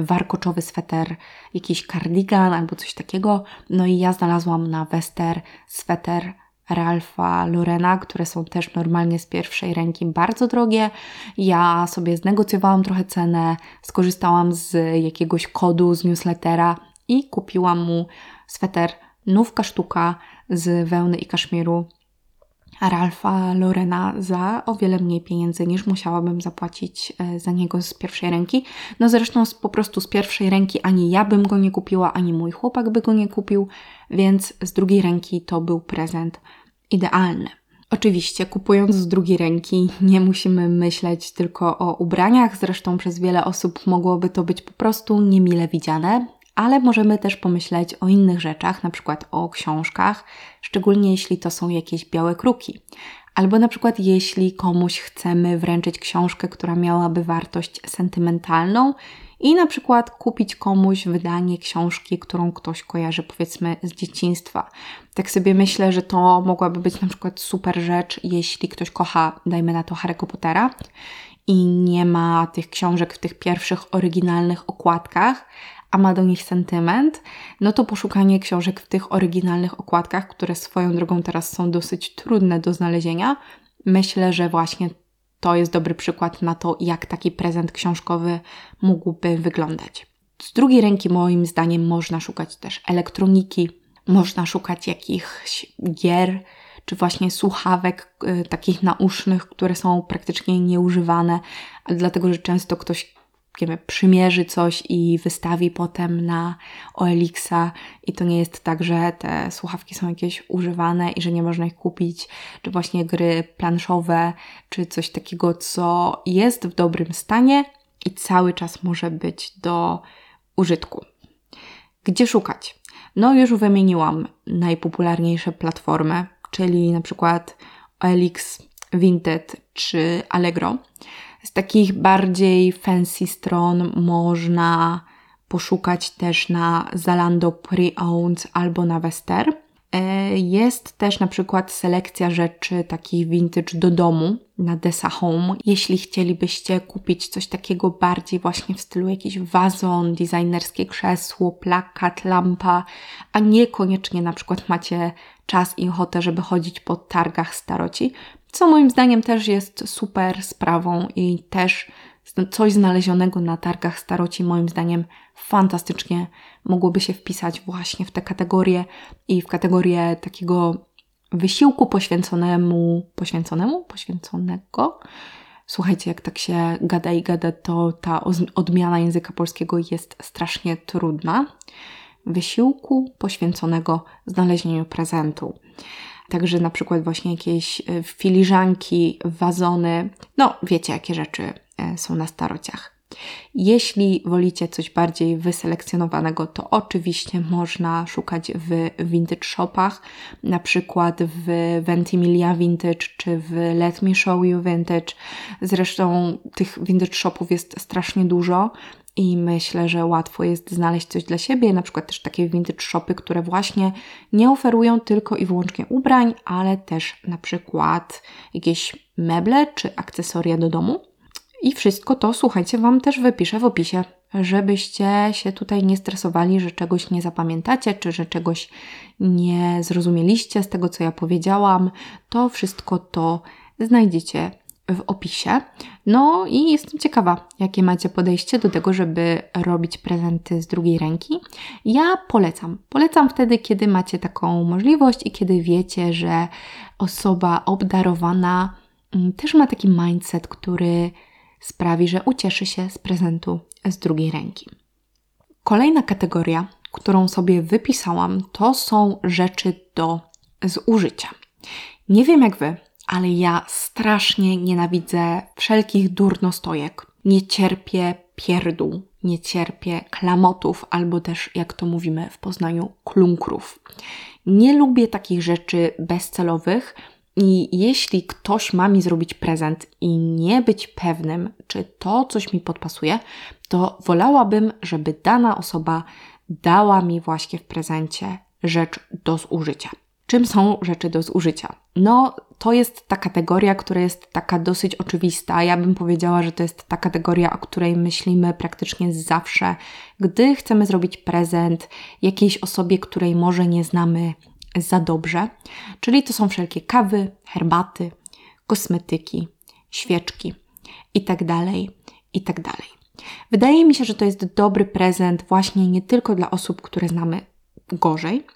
Speaker 1: warkoczowy sweter, jakiś kardigan albo coś takiego. No i ja znalazłam na Wester sweter Ralfa Lorena, które są też normalnie z pierwszej ręki bardzo drogie. Ja sobie znegocjowałam trochę cenę, skorzystałam z jakiegoś kodu z newslettera i kupiłam mu sweter nówka sztuka z wełny i kaszmiru Ralfa Lorena za o wiele mniej pieniędzy niż musiałabym zapłacić e, za niego z pierwszej ręki. No zresztą z, po prostu z pierwszej ręki ani ja bym go nie kupiła, ani mój chłopak by go nie kupił, więc z drugiej ręki to był prezent idealny. Oczywiście, kupując z drugiej ręki, nie musimy myśleć tylko o ubraniach, zresztą przez wiele osób mogłoby to być po prostu niemile widziane, ale możemy też pomyśleć o innych rzeczach, na przykład o książkach, szczególnie jeśli to są jakieś białe kruki. Albo na przykład jeśli komuś chcemy wręczyć książkę, która miałaby wartość sentymentalną i na przykład kupić komuś wydanie książki, którą ktoś kojarzy powiedzmy z dzieciństwa. Tak sobie myślę, że to mogłaby być na przykład super rzecz, jeśli ktoś kocha, dajmy na to Harry'ego Pottera i nie ma tych książek w tych pierwszych oryginalnych okładkach, a ma do nich sentyment, no to poszukanie książek w tych oryginalnych okładkach, które swoją drogą teraz są dosyć trudne do znalezienia, myślę, że właśnie to jest dobry przykład na to, jak taki prezent książkowy mógłby wyglądać. Z drugiej ręki, moim zdaniem, można szukać też elektroniki, można szukać jakichś gier, czy właśnie słuchawek y, takich nausznych, które są praktycznie nieużywane, dlatego że często ktoś wiemy, przymierzy coś i wystawi potem na OLX-a i to nie jest tak, że te słuchawki są jakieś używane i że nie można ich kupić, czy właśnie gry planszowe, czy coś takiego, co jest w dobrym stanie i cały czas może być do użytku. Gdzie szukać? No, już wymieniłam najpopularniejsze platformy, czyli na przykład OLX, Vinted czy Allegro. Z takich bardziej fancy stron można poszukać też na Zalando Pre-Owned albo na Wester. E, jest też na przykład selekcja rzeczy takich vintage do domu na Desa Home. Jeśli chcielibyście kupić coś takiego bardziej właśnie w stylu jakiś wazon, designerskie krzesło, plakat, lampa, a niekoniecznie na przykład macie czas i ochotę, żeby chodzić po targach staroci, co moim zdaniem też jest super sprawą i też coś znalezionego na targach staroci moim zdaniem fantastycznie mogłoby się wpisać właśnie w te kategorie i w kategorię takiego wysiłku poświęconemu, poświęconemu, poświęconego. Słuchajcie, jak tak się gada i gada, to ta odmiana języka polskiego jest strasznie trudna. Wysiłku poświęconego znalezieniu prezentu. Także na przykład właśnie jakieś e, filiżanki, wazony, no wiecie jakie rzeczy e, są na starociach. Jeśli wolicie coś bardziej wyselekcjonowanego, to oczywiście można szukać w vintage shopach, na przykład w Ventimiglia Vintage czy w Let Me Show You Vintage. Zresztą tych vintage shopów jest strasznie dużo i myślę, że łatwo jest znaleźć coś dla siebie, na przykład też takie vintage shopy, które właśnie nie oferują tylko i wyłącznie ubrań, ale też na przykład jakieś meble czy akcesoria do domu. I wszystko to, słuchajcie, Wam też wypiszę w opisie, żebyście się tutaj nie stresowali, że czegoś nie zapamiętacie, czy że czegoś nie zrozumieliście z tego, co ja powiedziałam. To wszystko to znajdziecie w opisie. No i jestem ciekawa, jakie macie podejście do tego, żeby robić prezenty z drugiej ręki. Ja polecam. Polecam wtedy, kiedy macie taką możliwość i kiedy wiecie, że osoba obdarowana mm, też ma taki mindset, który sprawi, że ucieszy się z prezentu z drugiej ręki. Kolejna kategoria, którą sobie wypisałam, to są rzeczy do zużycia. Nie wiem jak wy, ale ja strasznie nienawidzę wszelkich durnostojek. Nie cierpię pierdół, nie cierpię klamotów, albo też, jak to mówimy w Poznaniu, klunkrów. Nie lubię takich rzeczy bezcelowych, i jeśli ktoś ma mi zrobić prezent i nie być pewnym, czy to coś mi podpasuje, to wolałabym, żeby dana osoba dała mi właśnie w prezencie rzecz do zużycia. Czym są rzeczy do zużycia? No, to jest ta kategoria, która jest taka dosyć oczywista. Ja bym powiedziała, że to jest ta kategoria, o której myślimy praktycznie zawsze, gdy chcemy zrobić prezent jakiejś osobie, której może nie znamy za dobrze. Czyli to są wszelkie kawy, herbaty, kosmetyki, świeczki itd. Tak itd. Tak Wydaje mi się, że to jest dobry prezent właśnie nie tylko dla osób, które znamy gorzej,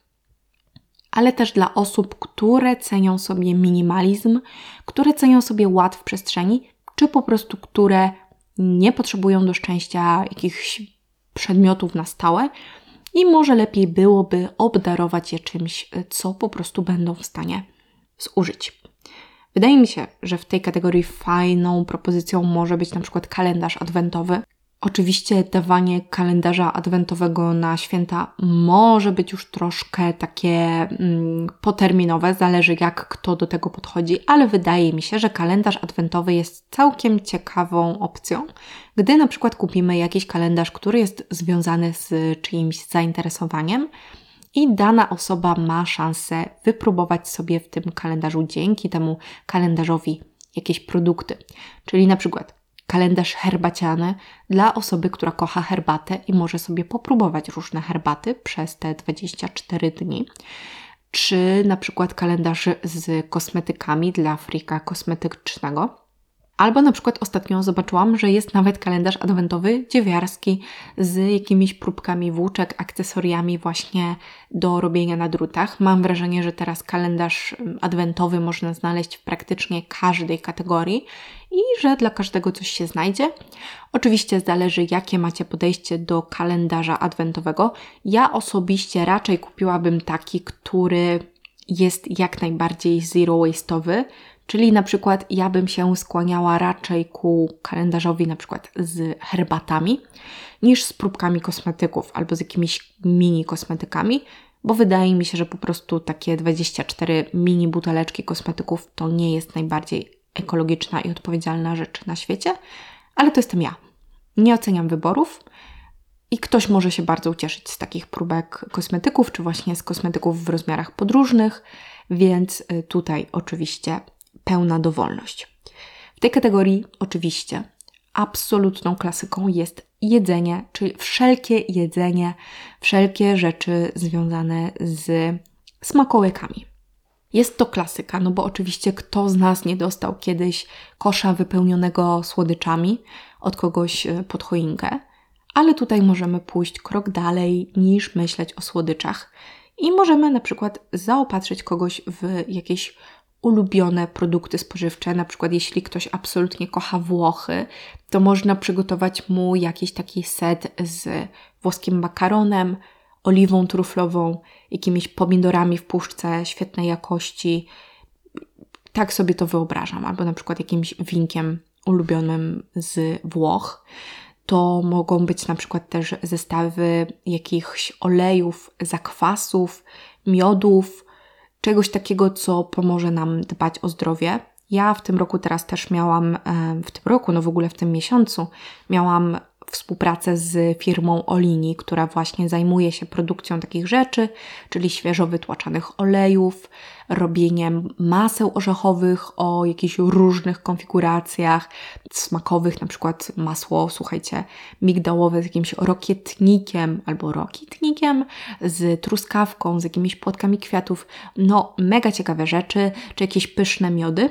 Speaker 1: ale też dla osób, które cenią sobie minimalizm, które cenią sobie ład w przestrzeni, czy po prostu które nie potrzebują do szczęścia jakichś przedmiotów na stałe i może lepiej byłoby obdarować je czymś, co po prostu będą w stanie zużyć. Wydaje mi się, że w tej kategorii fajną propozycją może być na przykład kalendarz adwentowy, Oczywiście dawanie kalendarza adwentowego na święta może być już troszkę takie mm, poterminowe, zależy jak kto do tego podchodzi, ale wydaje mi się, że kalendarz adwentowy jest całkiem ciekawą opcją, gdy na przykład kupimy jakiś kalendarz, który jest związany z czyimś zainteresowaniem i dana osoba ma szansę wypróbować sobie w tym kalendarzu dzięki temu kalendarzowi jakieś produkty. Czyli na przykład kalendarz herbaciany dla osoby, która kocha herbatę i może sobie popróbować różne herbaty przez te 24 dni. Czy na przykład kalendarz z kosmetykami dla frika kosmetycznego. Albo na przykład ostatnio zobaczyłam, że jest nawet kalendarz adwentowy dziewiarski z jakimiś próbkami włóczek, akcesoriami właśnie do robienia na drutach. Mam wrażenie, że teraz kalendarz mm, adwentowy można znaleźć w praktycznie każdej kategorii i że dla każdego coś się znajdzie. Oczywiście zależy, jakie macie podejście do kalendarza adwentowego. Ja osobiście raczej kupiłabym taki, który jest jak najbardziej zero waste'owy, Czyli na przykład ja bym się skłaniała raczej ku kalendarzowi na przykład z herbatami niż z próbkami kosmetyków albo z jakimiś mini kosmetykami, bo wydaje mi się, że po prostu takie 24 mini buteleczki kosmetyków to nie jest najbardziej ekologiczna i odpowiedzialna rzecz na świecie, ale to jestem ja. Nie oceniam wyborów i ktoś może się bardzo ucieszyć z takich próbek kosmetyków, czy właśnie z kosmetyków w rozmiarach podróżnych, więc y, tutaj oczywiście pełna dowolność. W tej kategorii oczywiście absolutną klasyką jest jedzenie, czyli wszelkie jedzenie, wszelkie rzeczy związane z smakołykami. Jest to klasyka, no bo oczywiście kto z nas nie dostał kiedyś kosza wypełnionego słodyczami od kogoś e, pod choinkę, ale tutaj możemy pójść krok dalej niż myśleć o słodyczach i możemy na przykład zaopatrzyć kogoś w jakieś ulubione produkty spożywcze. Na przykład, jeśli ktoś absolutnie kocha Włochy, to można przygotować mu jakiś taki set z włoskim makaronem, oliwą truflową, jakimiś pomidorami w puszce świetnej jakości. Tak sobie to wyobrażam, albo na przykład jakimś winkiem ulubionym z Włoch. To mogą być na przykład też zestawy jakichś olejów, zakwasów, miodów, czegoś takiego, co pomoże nam dbać o zdrowie. Ja w tym roku teraz też miałam, w tym roku, no w ogóle w tym miesiącu, miałam współpracę z firmą Olini, która właśnie zajmuje się produkcją takich rzeczy, czyli świeżo wytłaczanych olejów, robieniem maseł orzechowych o jakichś różnych konfiguracjach, smakowych, na przykład masło, słuchajcie, migdałowe z jakimś rokietnikiem albo rokietnikiem, z truskawką, z jakimiś płotkami kwiatów. No, mega ciekawe rzeczy, czy jakieś pyszne miody.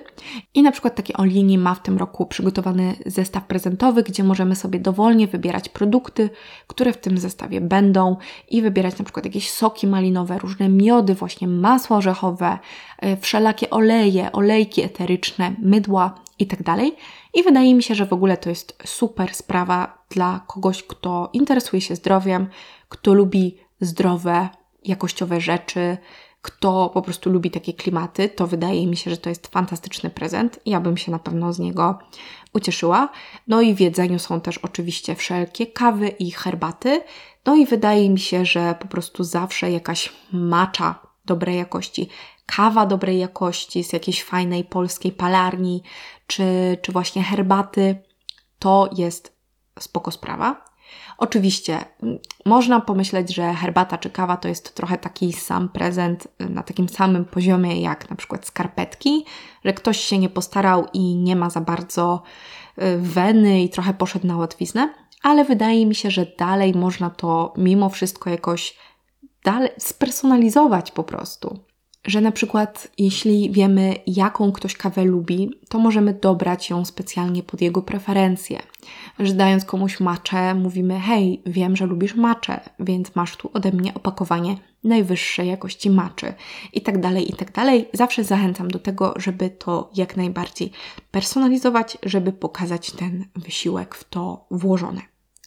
Speaker 1: I na przykład takie Olini ma w tym roku przygotowany zestaw prezentowy, gdzie możemy sobie dowolnie wybierać produkty, które w tym zestawie będą i wybierać na przykład jakieś soki malinowe, różne miody, właśnie masło orzechowe, wszelakie oleje, olejki eteryczne, mydła itd. Tak I wydaje mi się, że w ogóle to jest super sprawa dla kogoś, kto interesuje się zdrowiem, kto lubi zdrowe, jakościowe rzeczy, kto po prostu lubi takie klimaty, to wydaje mi się, że to jest fantastyczny prezent. Ja bym się na pewno z niego ucieszyła. No i w jedzeniu są też oczywiście wszelkie kawy i herbaty. No i wydaje mi się, że po prostu zawsze jakaś macza dobrej jakości, kawa dobrej jakości z jakiejś fajnej polskiej palarni, czy, czy właśnie herbaty, to jest spoko sprawa. Oczywiście można pomyśleć, że herbata czy kawa to jest trochę taki sam prezent na takim samym poziomie jak na przykład skarpetki, że ktoś się nie postarał i nie ma za bardzo y, weny i trochę poszedł na łatwiznę, ale wydaje mi się, że dalej można to mimo wszystko jakoś dalej spersonalizować po prostu. Że na przykład jeśli wiemy, jaką ktoś kawę lubi, to możemy dobrać ją specjalnie pod jego preferencje. Że dając komuś maczę, mówimy: Hej, wiem, że lubisz maczę, więc masz tu ode mnie opakowanie najwyższej jakości maczy i tak dalej, i tak dalej. Zawsze zachęcam do tego, żeby to jak najbardziej personalizować, żeby pokazać ten wysiłek w to włożony.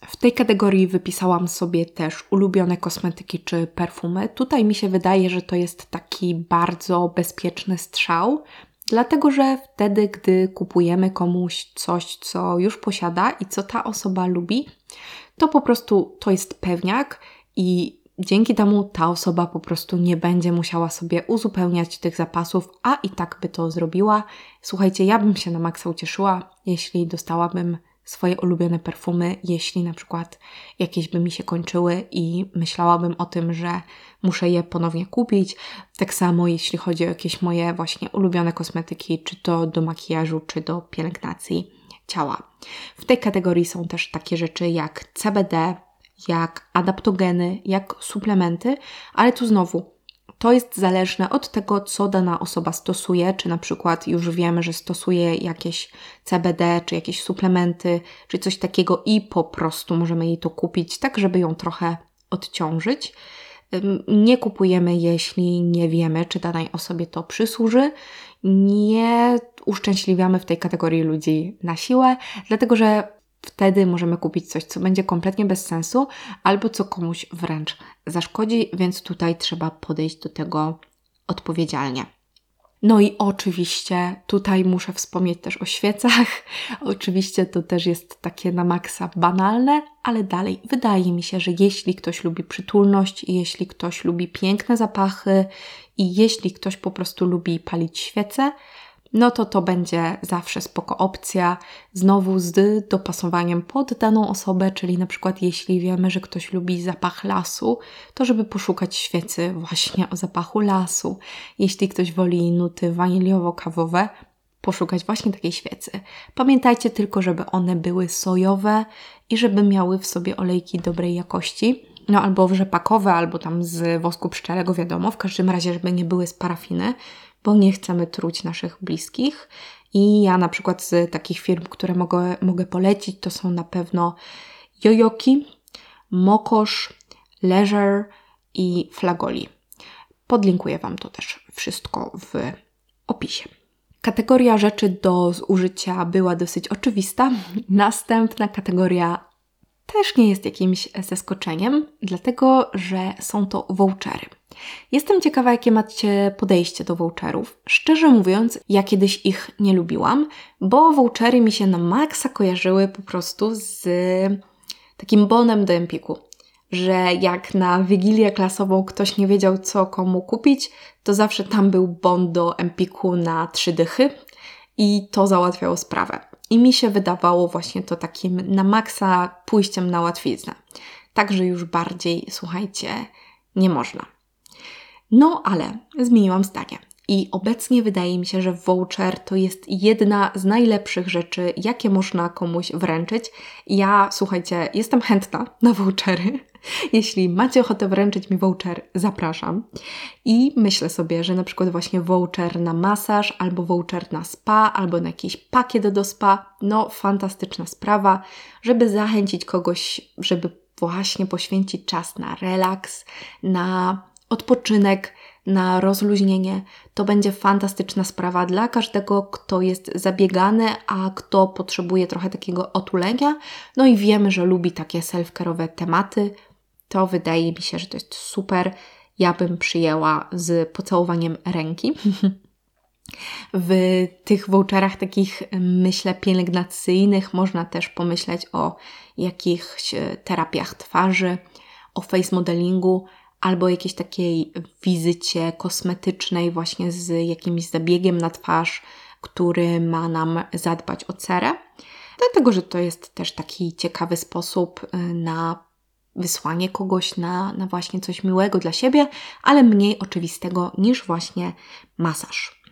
Speaker 1: W tej kategorii wypisałam sobie też ulubione kosmetyki czy perfumy. Tutaj mi się wydaje, że to jest taki bardzo bezpieczny strzał, dlatego że wtedy, gdy kupujemy komuś coś, co już posiada i co ta osoba lubi, to po prostu to jest pewniak i dzięki temu ta osoba po prostu nie będzie musiała sobie uzupełniać tych zapasów, a i tak by to zrobiła. Słuchajcie, ja bym się na maksa ucieszyła, jeśli dostałabym swoje ulubione perfumy, jeśli na przykład jakieś by mi się kończyły i myślałabym o tym, że muszę je ponownie kupić. Tak samo jeśli chodzi o jakieś moje właśnie ulubione kosmetyki, czy to do makijażu, czy do pielęgnacji ciała. W tej kategorii są też takie rzeczy jak CBD, jak adaptogeny, jak suplementy, ale tu znowu to jest zależne od tego, co dana osoba stosuje, czy na przykład już wiemy, że stosuje jakieś CBD, czy jakieś suplementy, czy coś takiego i po prostu możemy jej to kupić, tak żeby ją trochę odciążyć. Nie kupujemy, jeśli nie wiemy, czy danej osobie to przysłuży. Nie uszczęśliwiamy w tej kategorii ludzi na siłę, dlatego że Wtedy możemy kupić coś, co będzie kompletnie bez sensu, albo co komuś wręcz zaszkodzi, więc tutaj trzeba podejść do tego odpowiedzialnie. No i oczywiście tutaj muszę wspomnieć też o świecach. oczywiście to też jest takie na maksa banalne, ale dalej wydaje mi się, że jeśli ktoś lubi przytulność, jeśli ktoś lubi piękne zapachy i jeśli ktoś po prostu lubi palić świece, no to to będzie zawsze spoko opcja, znowu z dopasowaniem pod daną osobę, czyli na przykład jeśli wiemy, że ktoś lubi zapach lasu, to żeby poszukać świecy właśnie o zapachu lasu. Jeśli ktoś woli nuty waniliowo-kawowe, poszukać właśnie takiej świecy. Pamiętajcie tylko, żeby one były sojowe i żeby miały w sobie olejki dobrej jakości. No albo rzepakowe, albo tam z wosku pszczelego, wiadomo. W każdym razie, żeby nie były z parafiny, bo nie chcemy truć naszych bliskich. I ja na przykład z takich firm, które mogę, mogę polecić, to są na pewno Jojoki, Mokosz, Leisure i Flagoli. Podlinkuję Wam to też wszystko w opisie. Kategoria rzeczy do zużycia była dosyć oczywista. Następna kategoria też nie jest jakimś zaskoczeniem, dlatego że są to vouchery. Jestem ciekawa, jakie macie podejście do voucherów. Szczerze mówiąc, ja kiedyś ich nie lubiłam, bo vouchery mi się na maksa kojarzyły po prostu z takim bonem do Empiku. Że jak na wigilię klasową ktoś nie wiedział, co komu kupić, to zawsze tam był bon do Empiku na trzy dychy i to załatwiało sprawę. I mi się wydawało właśnie to takim na maksa pójściem na łatwiznę. Także już bardziej, słuchajcie, nie można. No ale zmieniłam zdanie. I obecnie wydaje mi się, że voucher to jest jedna z najlepszych rzeczy, jakie można komuś wręczyć. Ja, słuchajcie, jestem chętna na vouchery. Jeśli macie ochotę wręczyć mi voucher, zapraszam. I myślę sobie, że na przykład właśnie voucher na masaż, albo voucher na spa, albo na jakiś pakiet do spa, no fantastyczna sprawa, żeby zachęcić kogoś, żeby właśnie poświęcić czas na relaks, na odpoczynek, na rozluźnienie. To będzie fantastyczna sprawa dla każdego, kto jest zabiegany, a kto potrzebuje trochę takiego otulenia. No i wiemy, że lubi takie self-care'owe tematy. To wydaje mi się, że to jest super. Ja bym przyjęła z pocałowaniem ręki. W tych voucherach takich, myślę, pielęgnacyjnych można też pomyśleć o jakichś terapiach twarzy, o face modelingu, albo jakiejś takiej wizycie kosmetycznej, właśnie z jakimś zabiegiem na twarz, który ma nam zadbać o cerę. Dlatego, że to jest też taki ciekawy sposób y, na wysłanie kogoś na, na właśnie coś miłego dla siebie, ale mniej oczywistego niż właśnie masaż.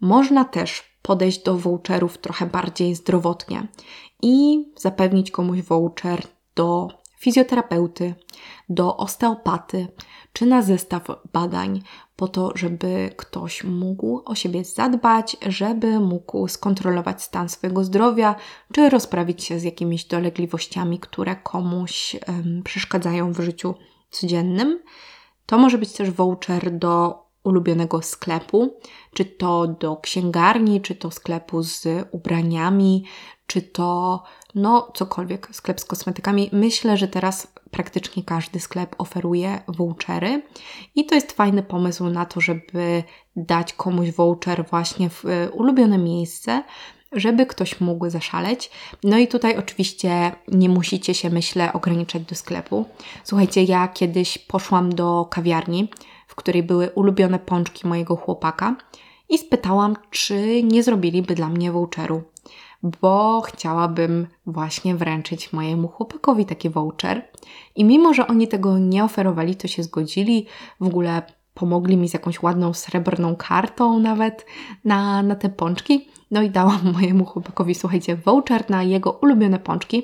Speaker 1: Można też podejść do voucherów trochę bardziej zdrowotnie i zapewnić komuś voucher do fizjoterapeuty, do osteopaty, czy na zestaw badań, po to, żeby ktoś mógł o siebie zadbać, żeby mógł skontrolować stan swojego zdrowia, czy rozprawić się z jakimiś dolegliwościami, które komuś um, przeszkadzają w życiu codziennym. To może być też voucher do ulubionego sklepu, czy to do księgarni, czy to sklepu z ubraniami, czy to no cokolwiek, sklep z kosmetykami. Myślę, że teraz praktycznie każdy sklep oferuje vouchery i to jest fajny pomysł na to, żeby dać komuś voucher właśnie w e, ulubione miejsce, żeby ktoś mógł zaszaleć. No i tutaj oczywiście nie musicie się, myślę, ograniczać do sklepu. Słuchajcie, ja kiedyś poszłam do kawiarni, w której były ulubione pączki mojego chłopaka i spytałam, czy nie zrobiliby dla mnie voucheru bo chciałabym właśnie wręczyć mojemu chłopakowi taki voucher. I mimo, że oni tego nie oferowali, to się zgodzili. W ogóle pomogli mi z jakąś ładną srebrną kartą nawet na, na te pączki. No i dałam mojemu chłopakowi, słuchajcie, voucher na jego ulubione pączki.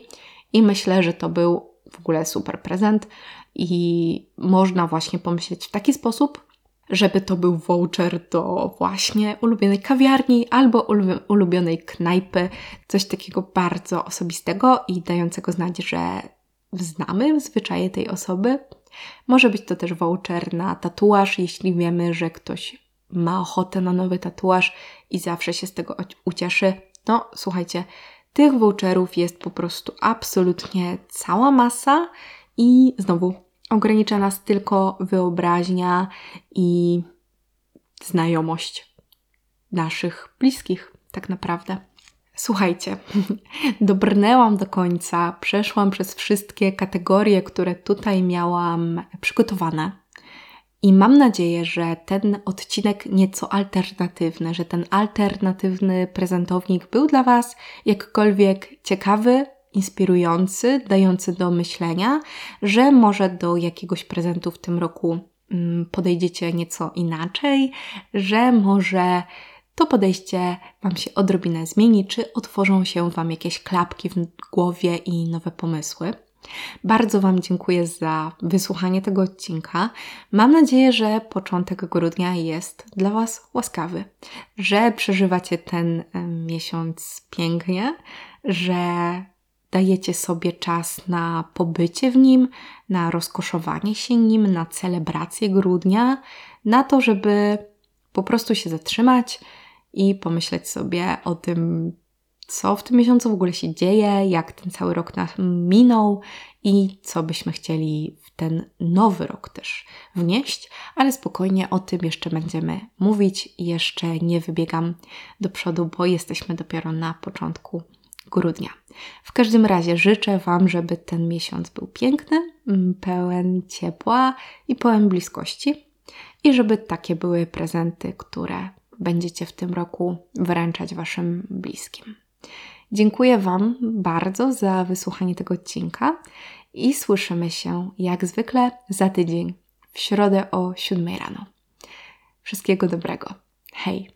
Speaker 1: I myślę, że to był w ogóle super prezent. I można właśnie pomyśleć w taki sposób, żeby to był voucher do właśnie ulubionej kawiarni albo ulubionej knajpy, coś takiego bardzo osobistego i dającego znać, że znamy zwyczaje tej osoby. Może być to też voucher na tatuaż, jeśli wiemy, że ktoś ma ochotę na nowy tatuaż i zawsze się z tego ucieszy. No, słuchajcie, tych voucherów jest po prostu absolutnie cała masa i znowu Ogranicza nas tylko wyobraźnia i znajomość naszych bliskich, tak naprawdę. Słuchajcie, dobrnęłam do końca, przeszłam przez wszystkie kategorie, które tutaj miałam przygotowane. I mam nadzieję, że ten odcinek nieco alternatywny, że ten alternatywny prezentownik był dla Was jakkolwiek ciekawy, inspirujący, dający do myślenia, że może do jakiegoś prezentu w tym roku mm, podejdziecie nieco inaczej, że może to podejście Wam się odrobinę zmieni, czy otworzą się Wam jakieś klapki w głowie i nowe pomysły. Bardzo Wam dziękuję za wysłuchanie tego odcinka. Mam nadzieję, że początek grudnia jest dla Was łaskawy, że przeżywacie ten miesiąc pięknie, że dajecie sobie czas na pobycie w nim, na rozkoszowanie się nim, na celebrację grudnia, na to, żeby po prostu się zatrzymać i pomyśleć sobie o tym, co w tym miesiącu w ogóle się dzieje, jak ten cały rok nam minął i co byśmy chcieli w ten nowy rok też wnieść, ale spokojnie o tym jeszcze będziemy mówić. Jeszcze nie wybiegam do przodu, bo jesteśmy dopiero na początku grudnia. W każdym razie życzę Wam, żeby ten miesiąc był piękny, mm, pełen ciepła i pełen bliskości i żeby takie były prezenty, które będziecie w tym roku wręczać Waszym bliskim. Dziękuję Wam bardzo za wysłuchanie tego odcinka i słyszymy się jak zwykle za tydzień w środę o 7 rano. Wszystkiego dobrego. Hej!